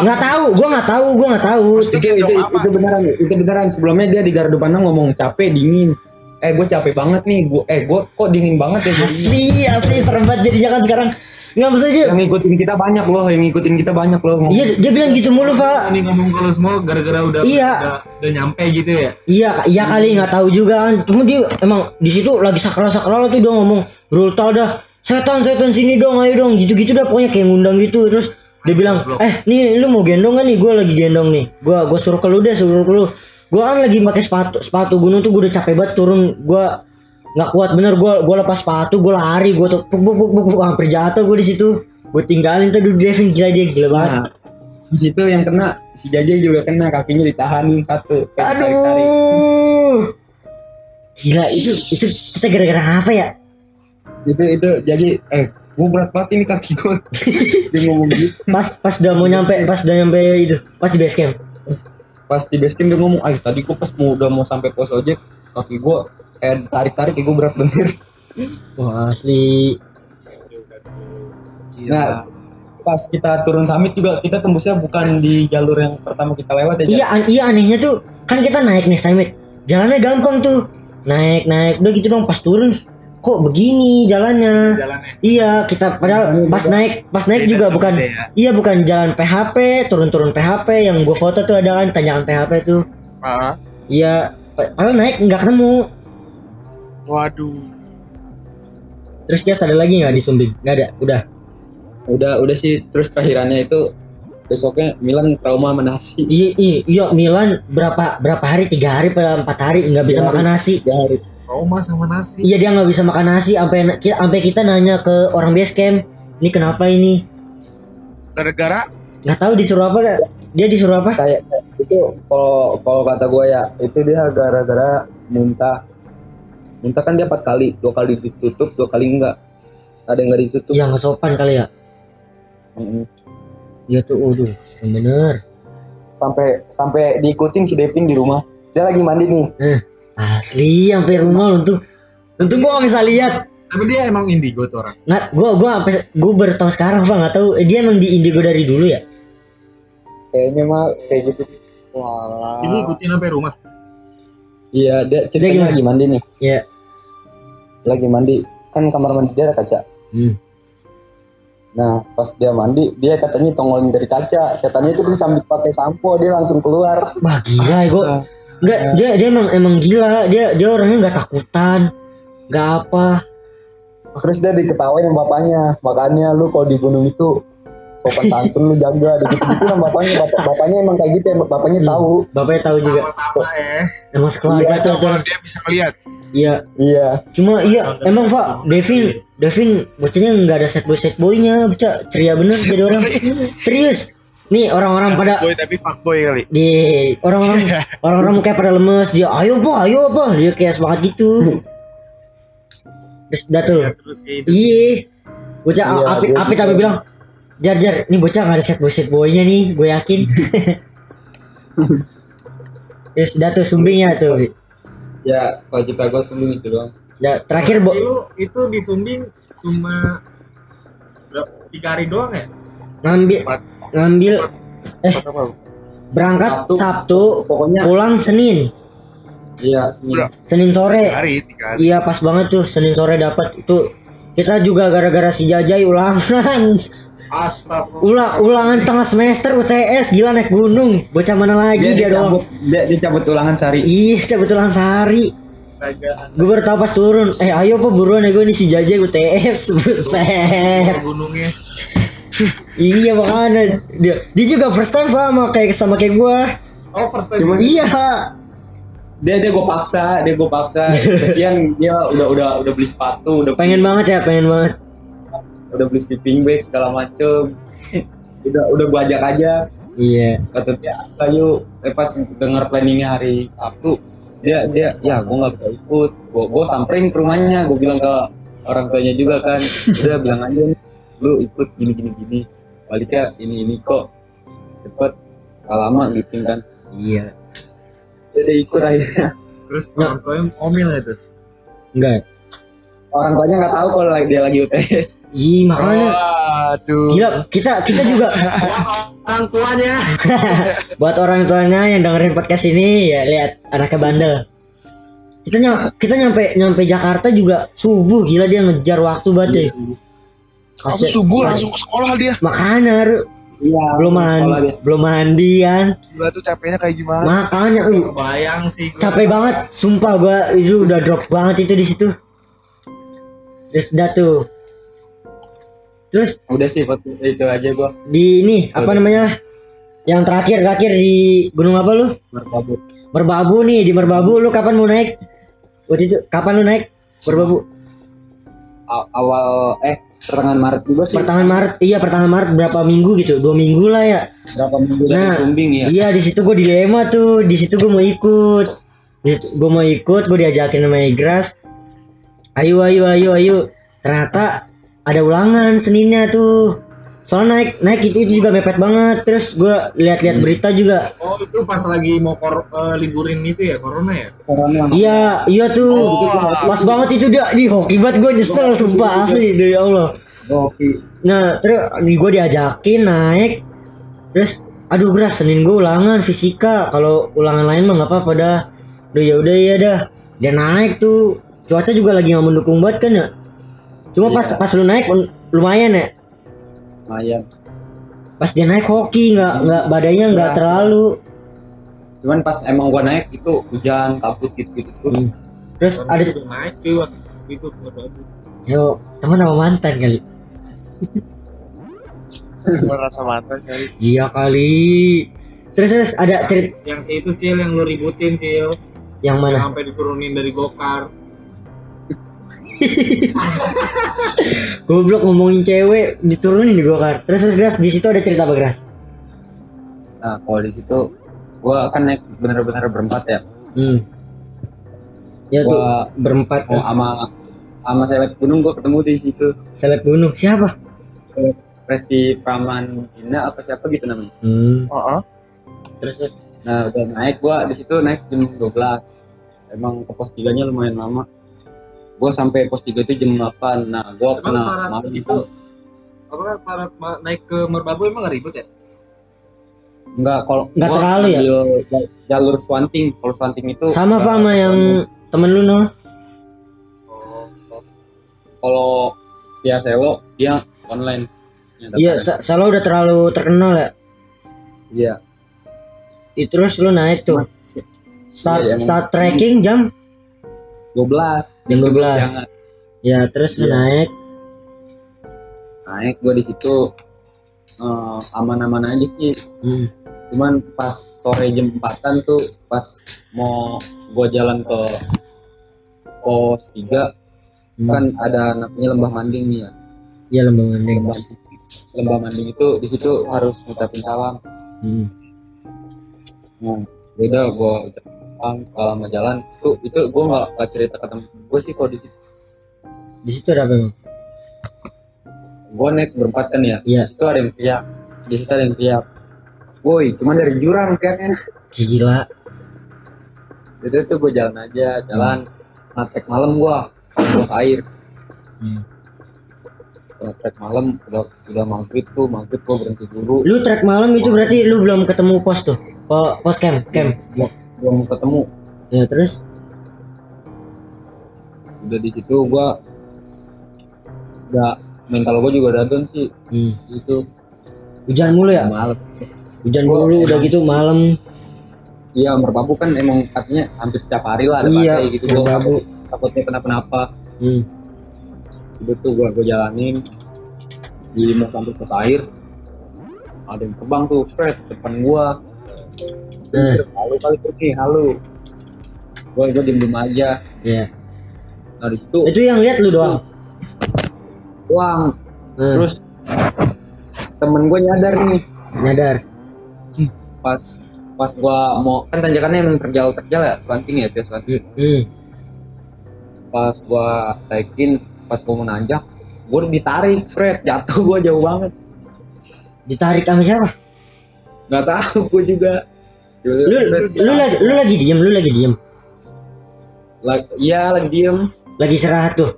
Nggak tahu gua nggak tahu gua nggak tahu. Itu itu itu beneran itu beneran. Sebelumnya dia di gardu pandang ngomong capek dingin. Eh gue capek banget nih. Gue eh gue kok dingin banget ya asli asli serem banget jadinya kan sekarang nggak maksudnya dia yang ngikutin kita banyak loh yang ngikutin kita banyak loh ngomong. iya dia bilang gitu mulu Fa Ini ngomong kalau semua gara-gara udah Iya. udah, udah nyampe gitu ya. Iya, iya kali nggak tahu juga kan. Cuma dia emang di situ lagi sakral sakral tuh dia ngomong brutal dah. Setan setan sini dong, ayo dong. Gitu gitu dah pokoknya kayak ngundang gitu. Terus dia bilang, eh nih lu mau gendong kan nih? Gue lagi gendong nih. Gue gue suruh ke lu deh, suruh ke lu. Gue kan lagi pakai sepatu sepatu gunung tuh gue udah capek banget turun. Gue nggak kuat bener. Gue gue lepas sepatu, gue lari, gue tuh buk buk buk buk, buk hampir jatuh gue di situ. Gue tinggalin tuh Devin gila dia gila banget. nah di situ yang kena si Jajai juga kena kakinya ditahanin satu tarik-tarik. Aduh. Gila itu itu kita gara-gara apa ya? itu itu jadi eh gue berat banget ini kaki gue dia ngomong gitu Pas pas udah mau nyampe, pas udah nyampe itu, pas di base camp. pas, pas di base camp dia ngomong ah tadi gue pas mau udah mau sampai pos ojek kaki gue kayak tarik tarik kayak gue berat bener Wah asli. nah pas kita turun summit juga kita tembusnya bukan di jalur yang pertama kita lewat ya. Iya an- iya anehnya tuh kan kita naik nih summit, jalannya gampang tuh. Naik naik udah gitu dong pas turun kok begini jalannya. Jalannya. Iya kita padahal pas naik pas naik juga bukan ya. iya bukan jalan PHP turun-turun PHP yang gue foto tuh ada kan tanjakan PHP tuh. Ah, Iya padahal naik nggak ketemu. Waduh. Terus dia ada lagi nggak di Sumbing? Nggak ada, udah. udah udah sih terus terakhirannya itu besoknya Milan trauma sama nasi Iya, iya, iya Milan berapa berapa hari? Tiga hari atau empat hari nggak bisa Tiga makan hari. nasi. tiga hari Trauma sama nasi. Iya dia nggak bisa makan nasi sampai ki- sampai kita nanya ke orang base camp, ini kenapa ini? Gara-gara Nggak tahu disuruh apa gak? Dia disuruh apa? kayak itu kalau kalau kata gue ya itu dia gara-gara muntah muntah kan dia empat kali dua kali ditutup dua kali enggak ada yang nggak ditutup Iya nggak sopan kali ya. Mm. Iya tuh, waduh, serem bener. sampai sampai diikutin si Devin di rumah dia lagi mandi nih asli sampai rumah untung untung gua gak bisa lihat Tapi dia emang indigo tuh orang. nggak gua gua sampai gua baru tahu sekarang pak nggak tahu eh, dia emang di indigo dari dulu ya kayaknya mah kayak gitu Ini ikutin sampai rumah. iya dia ceritanya gimana? lagi mandi nih ya lagi mandi. Kan kamar mandi dia ada kaca. Hmm. nah pas dia mandi dia katanya tongolin dari kaca. Setannya itu disambit pakai sampo dia langsung keluar. Wah gila ya gua nggak dia dia emang emang gila. Dia dia orangnya nggak takutan nggak apa. Terus dia diketawain sama bapaknya makanya lu kalau di gunung itu sopan santun lu jaga gitu gitu sama bapaknya. Bapak bapaknya emang kayak gitu emang bapaknya tahu. Bapaknya tahu juga. Sama-sama ya. emang sekeluarga tuh tuh Kalau dia bisa ngeliat. iya. Iya. Cuma iya emang pak Devin Devin bocahnya nggak ada set boy set boynya bocah. Ceria bener jadi orang. serius. Nih orang-orang pada Boy tapi fuckboy kali. di orang-orang orang-orang kayak pada lemes. Dia ayo po ayo apa dia kayak semangat gitu. Terus Terus kayak gitu. iya. Bocah Iya, api api gitu. tapi bilang jar jar nih bocah nggak ada set boy set boynya nih gue yakin terus dah tuh sumbingnya tuh ya kalau cerita gue sembunyi itu doang Dah, terakhir bo Lu itu di Sunding cuma tiga hari doang ya? ngambil Empat. ngambil Empat apa? berangkat Sabtu. Sabtu, pokoknya pulang Senin iya. Senin Tiga sore hari, tiga hari. iya pas banget tuh Senin sore dapat itu kita juga gara-gara si Jajai ulangan Astagfirullah. ulang ulangan tengah semester UTS gila naik gunung. Bocah mana lagi dia dia, doang? dicabut dia dicabut ulangan sehari. Ih cabut ulang sehari. Gue baru tahu pas turun. Eh ayo apa buruan ya gue nih si Jajai UTS buset gunungnya. iya makanya. Dia dia juga first time sama kayak sama kayak gue Oh first time. Cuma- iya. Dia dia gue paksa dia gue paksa. Kesian dia udah udah udah beli sepatu udah pengen beli, banget ya pengen banget udah beli sleeping bag segala macem. Udah udah gue ajak aja. Iya. Kata dia ayo eh pas dengar planningnya hari Sabtu dia dia ya gue nggak bisa ikut. Gue gue samperin ke rumahnya. Gue bilang ke orang tuanya juga kan. Udah bilang aja lu ikut gini gini gini. Baliknya ini ini kok cepet. Gak lama gitu kan. Iya. Dia ikut akhirnya. Terus orang tuanya omil itu. enggak orang tuanya nggak tahu kalau lagi- dia lagi UTS Ih makanya Aduh. gila kita kita juga Orang tuanya. buat orang tuanya yang dengerin podcast ini ya lihat anaknya bandel. Kita nyam, kita nyampe nyampe Jakarta juga subuh gila dia ngejar waktu banget deh. Langsung subuh langsung ke sekolah dia. Makanya iya belum mandi, belum mandi kan. Gila tuh capeknya kayak gimana? Makanya uh, Kebayang sih. gua. capek banget, sumpah gua itu udah drop banget itu di situ. Terus dah tuh. Terus udah sih itu aja gua di ini apa namanya? Yang terakhir terakhir di gunung apa lu? merbabu Merbabu nih di Merbabu lu kapan mau naik? Waktu itu kapan lu naik? Merbabu awal eh pertengahan Maret juga sih pertengahan Maret. Iya pertengahan Maret berapa minggu gitu? Dua minggu lah ya. berapa minggu Nah, Sumbing ya Iya di situ gue dilema tuh. Di situ gue mau ikut. Gue mau ikut. Gue diajakin sama Igras. Ayo ayo ayo ayo. Ternyata ada ulangan Seninnya tuh. Soalnya naik naik itu, itu juga mepet banget. Terus gue lihat-lihat berita juga. Oh itu pas lagi mau kor eh, liburin itu ya corona ya? Corona. Iya, iya tuh. Pas banget itu dia di hoki banget gue nyesel sumpah asli demi Allah. Oke. Nah, terus gue diajakin naik. Terus aduh beras Senin gue ulangan fisika. Kalau ulangan lain mah nggak apa-apa dah. Udah ya udah ya dah. Dia naik tuh. Cuaca juga lagi nggak mendukung banget kan ya. Cuma pas pas lu naik lumayan ya. lumayan Pas dia naik hoki nggak nggak badannya nggak terlalu. cuman pas emang gua naik itu hujan kabut gitu gitu terus Hmm. Terus ada juga naik cuy itu yo teman sama mantan kali. Gua rasa mantan kali. Iya kali. Terus terus ada cerita Yang si itu cil yang lu ributin cil. yang mana? Sampai diturunin dari gokar. Goblok ngomongin cewek diturunin di gokar. Terus terus Gras di situ ada cerita apa Gras? nah kalau di situ gua kan naik bener-bener berempat ya Hmm. Ya tuh gua berempat mau kan. sama sama seleb gunung gua ketemu di situ Seleb gunung siapa? Presti Praman Gina apa siapa gitu namanya Hmm. Heeh. Terus terus. nah udah naik gua di situ naik jam 12 emang ke pos tiganya lumayan lama gue sampai pos tiga itu jam 8 nah gue Emang pernah syarat malam itu apa kan syarat naik ke Merbabu emang nggak ribet ya? enggak kalau Nggak gua terlalu ya? jalur swanting. Kalau swanting itu sama sama yang temen lu no Oh, kalau via selo dia online. Ya, iya. Sa- Salo udah terlalu terkenal ya? Iya. Ih, terus lu naik tuh? Start Iya, emang. start trekking jam 12 Jam 12. siangan. ya terus Iya. naik naik gue di situ eh, aman-aman aja sih hmm. cuman pas sore jam 4 tuh pas mau gue jalan ke pos 3 Hmm. kan ada namanya lembah manding nih ya iya lembang manding lembah lembah manding itu di situ harus ngucapin salam hmm. nah beda gue ucapin kalau sama jalan itu itu gue nggak nggak cerita ke temen gue sih kalau di situ. Di situ ada apa gue naik berempat kan ya? Iya. di situ ada yang teriak. Di situ ada yang teriak. Woi cuman dari jurang teriaknya gila. Itu tuh gue jalan aja jalan. Ngatrek malam gue bos air. Hmm. ngatrek malam udah udah maghrib tuh maghrib gue berhenti dulu. Lu trek malam itu berarti lu belum ketemu pos tuh? Po- pos camp camp belum ketemu. Ya terus? Udah di situ gue udah mental gue juga udah down sih. Hmm. di situ. Hujan mulu ya? Malam. Hujan Gua mulu udah gitu malam. Iya merbabu kan emang katanya hampir setiap hari lah ada iya gitu Merbabu. takutnya kenapa-napa. Hmm. udah tuh gue gue jalanin. Di mau sampai pos air. Ada yang terbang tuh straight depan gua Eh. halo kali tuh nih halo gue gue diem diem aja Iya. nah di situ itu yang lihat lu doang uang Hmm. terus temen gue nyadar nih nyadar pas pas gua mau kan tanjakannya emang terjal terjal ya slanting ya biasa hmm. hmm. pas gua naikin pas gua mau nanjak gua ditarik straight jatuh gua jauh banget ditarik sama siapa nggak tahu gua juga. Lu lu lagi lu lagi diem lu lagi diem. Lagi iya lagi diem. Lagi istirahat tuh.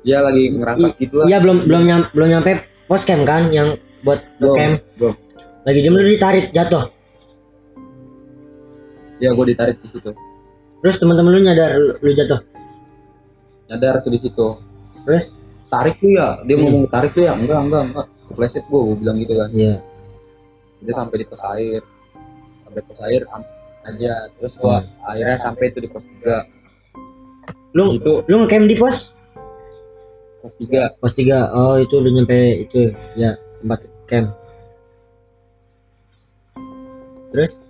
Dia lagi ngerangkak gitu lah. Iya belum belum nyam, belum nyampe pos camp kan yang buat Belum, camp. belum. lagi diem lu ditarik jatuh. Ya gua ditarik di situ. Terus teman-teman lu nyadar lu, lu jatuh? Nyadar tuh di situ. Terus? Tarik tuh ya dia Hmm. ngomong tarik tuh ya? Enggak enggak enggak. Kepleset gua gua bilang gitu kan. Iya dia sampai di pos air. Sampai pos air aja. Terus gua akhirnya sampai itu di pos tiga. Lu itu. lu ngecamp di pos? Pos tiga. Pos tiga. Oh itu udah nyampe itu ya tempat camp. Terus?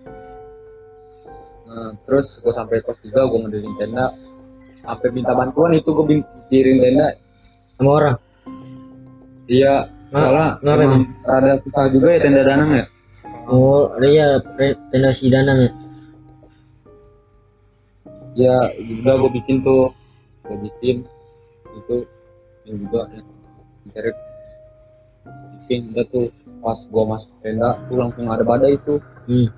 Nah, terus gue sampai pos 3 gue ngedirin tenda. Sampai minta bantuan itu gue diriin tenda. Sama orang? Iya. Soalnya emang ada susah juga ya tenda danang ya oh ada ya tenda si danang ya ya juga gue bikin tuh. Gue bikin itu yang juga yang dicari bikin udah tuh. Pas gue masuk tenda tuh langsung ada badai tuh. Hmm.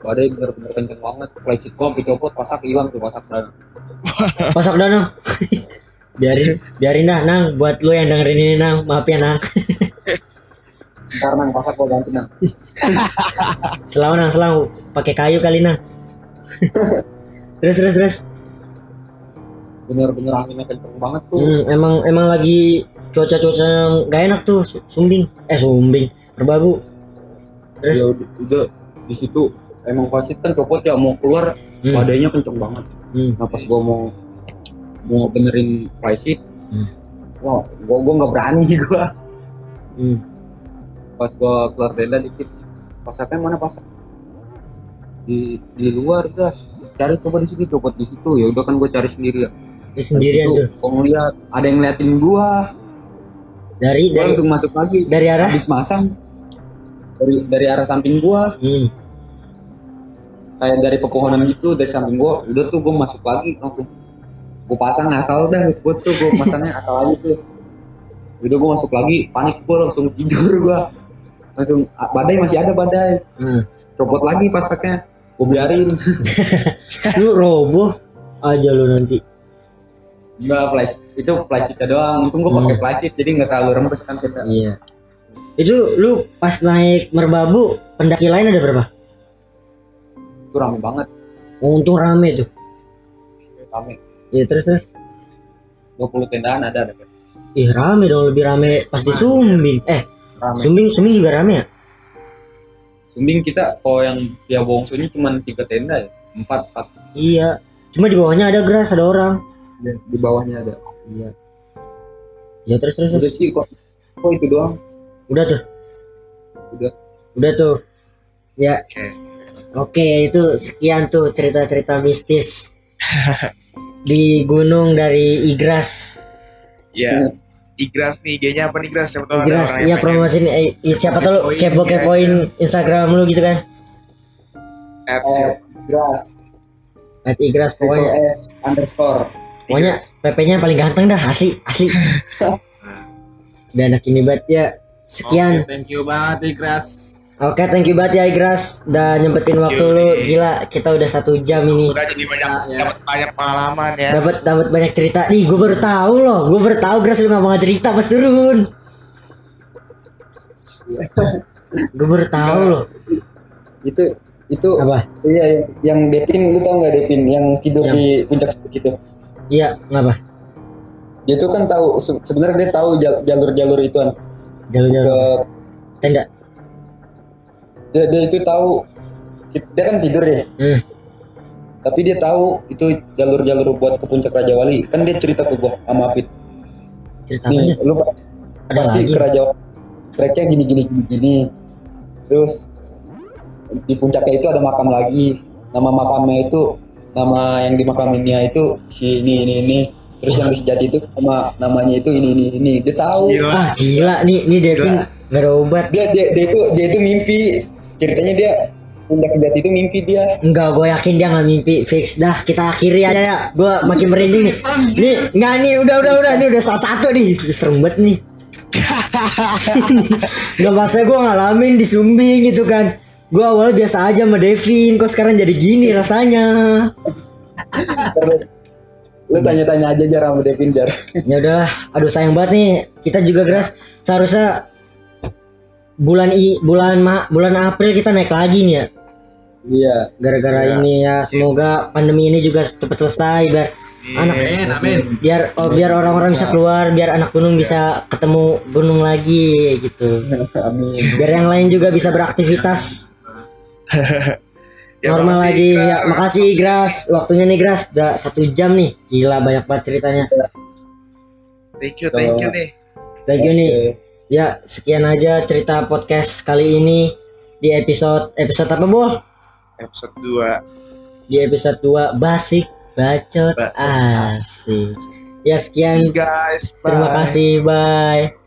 badai bener-bener kenceng banget. Plastik gue sampai copot pasak hilang tuh pasak danang pasak danang. Biarin biarin dah nang. Buat lu yang dengerin ini nang. Maaf ya nang ntar nang pasak gue ganti nang selalu nang selalu pakai kayu kali nang. Terus terus terus. Bener-bener anginnya kenceng banget tuh. Hmm, emang emang lagi cuaca-cuaca yang gak enak tuh Su- sumbing. Eh sumbing. Berbabu ya terus udah, udah. Di situ emang pasti kan copot ya mau keluar hmm, badainya kenceng banget. Hmm, nah pas gua mau mau benerin flysheet Hmm. wah gua gua nggak berani gua. Hmm. Pas gua keluar tenda dikit. Pasaknya mana pasak di di luar gas cari coba di situ copot di situ. Ya udah kan gua cari sendiri. Ya Ini sendirian tuh? Itu, gua ngeliat ada yang ngeliatin gua. Dari gua dari langsung masuk lagi. dari arah? Habis masang. Dari dari arah samping gua. Hmm. kayak dari pepohonan gitu dari samping gua. Udah tuh gua masuk lagi langsung. Gua pasang asal dah. Gua tuh gua masangnya asal aja tuh. Udah gua masuk lagi panik gua langsung tidur gua langsung ah, badai masih ada badai. Hmm. copot lagi pasaknya. Gue biarin. Lu roboh aja lu nanti. Enggak plastik itu plastiknya doang. Untung gue pakai Hmm. plastik jadi nggak terlalu rembes kan kita. Iya. Itu lu pas naik merbabu pendaki lain ada berapa? Itu rame banget. Oh, untung rame tuh. Rame. Iya terus terus? 20 tendaan ada ada. Ih rame dong lebih rame pas di Sumbing. Eh rame. Sumbing Sumbing juga rame ya? Sumbing kita kalau yang dia bongso ini cuma tiga tenda ya? Empat empat. Iya. Cuma di bawahnya ada grass ada orang. Di bawahnya ada. Iya. Ya terus terus, udah terus. sih kok kok itu doang? Udah tuh. Udah. udah tuh. Ya. Oke. Oke, itu sekian tuh cerita-cerita mistis. Di gunung dari Igras. Ya. Igras nih, IG-nya apa nih Igras? Siapa tahu ada Igras, orang iya promosiin eh, iya, siapa tahu kepo kepoin Instagram lu gitu kan. add eh siapa? grass At Igras pokoknya. s underscore Pokoknya PP-nya paling ganteng dah, asli, asli. Udah anak ini banget ya. Sekian. Thank you banget Igras. Oke, thank you banget ya Igras udah nyempetin waktu you, lu. Gila, kita udah satu jam ini. Udah jadi banyak Ya. dapat banyak pengalaman ya. Dapat dapat banyak cerita. Nih, gue baru tahu loh. Gue baru tahu Gras lu nggak mau cerita pas turun. gue baru tahu loh. itu itu Apa? iya yang- yang Devin lu tau nggak Devin yang tidur Yang- di puncak gitu Iya, ngapa? dia tuh kan tahu se- sebenarnya dia tahu jal- jalur-jalur ituan Jalur-jalur ke tenda. Dia, dia itu tahu dia kan tidur ya Hmm. tapi dia tahu itu jalur-jalur buat ke puncak Raja Wali kan dia cerita ke gua sama Apit Cerita nih apanya? lu Ada pasti lagi. ke Raja Wali treknya gini gini gini gini terus di puncaknya itu ada makam lagi nama makamnya itu nama yang dimakaminnya itu si ini ini ini terus yang di sejati itu nama namanya itu ini ini ini dia tahu Gila. Ah, gila nih, nih Devin nggak ada obat. dia dia dia itu dia itu mimpi ceritanya dia puncak sejati itu mimpi dia Enggak, gue yakin dia nggak mimpi fix. Dah, kita akhiri aja ya. Gue makin merinding nih. Nih, nggak nih, udah udah udah, nih udah salah satu nih. Serem banget nih. Gak masa gue ngalamin di Sumbing gitu kan. Gue awalnya biasa aja sama Devin, kok sekarang jadi gini rasanya. lu tanya-tanya aja jar sama Devin jar Ya udahlah, aduh sayang banget nih. Kita juga Gras seharusnya bulan i bulan ma, bulan April kita naik lagi nih ya. iya Gara-gara Iya. ini ya, semoga pandemi ini juga cepat selesai biar anak Amin, amin. biar oh, biar orang-orang bisa keluar, biar anak gunung bisa ketemu gunung lagi gitu. amin Biar yang lain juga bisa beraktivitas Ya, normal makasih, lagi. Igras. Ya, makasih Gras, waktunya nih Gras, udah satu jam nih. Gila banyak banget ceritanya. Thank you, thank you nih. Thank you nih. Oke. Ya, sekian aja cerita podcast kali ini di episode episode apa, Bol? Episode 2. Di episode 2 Basik Bacot Bacot Asik. Ya, sekian. See guys. Bye. Terima kasih. Bye.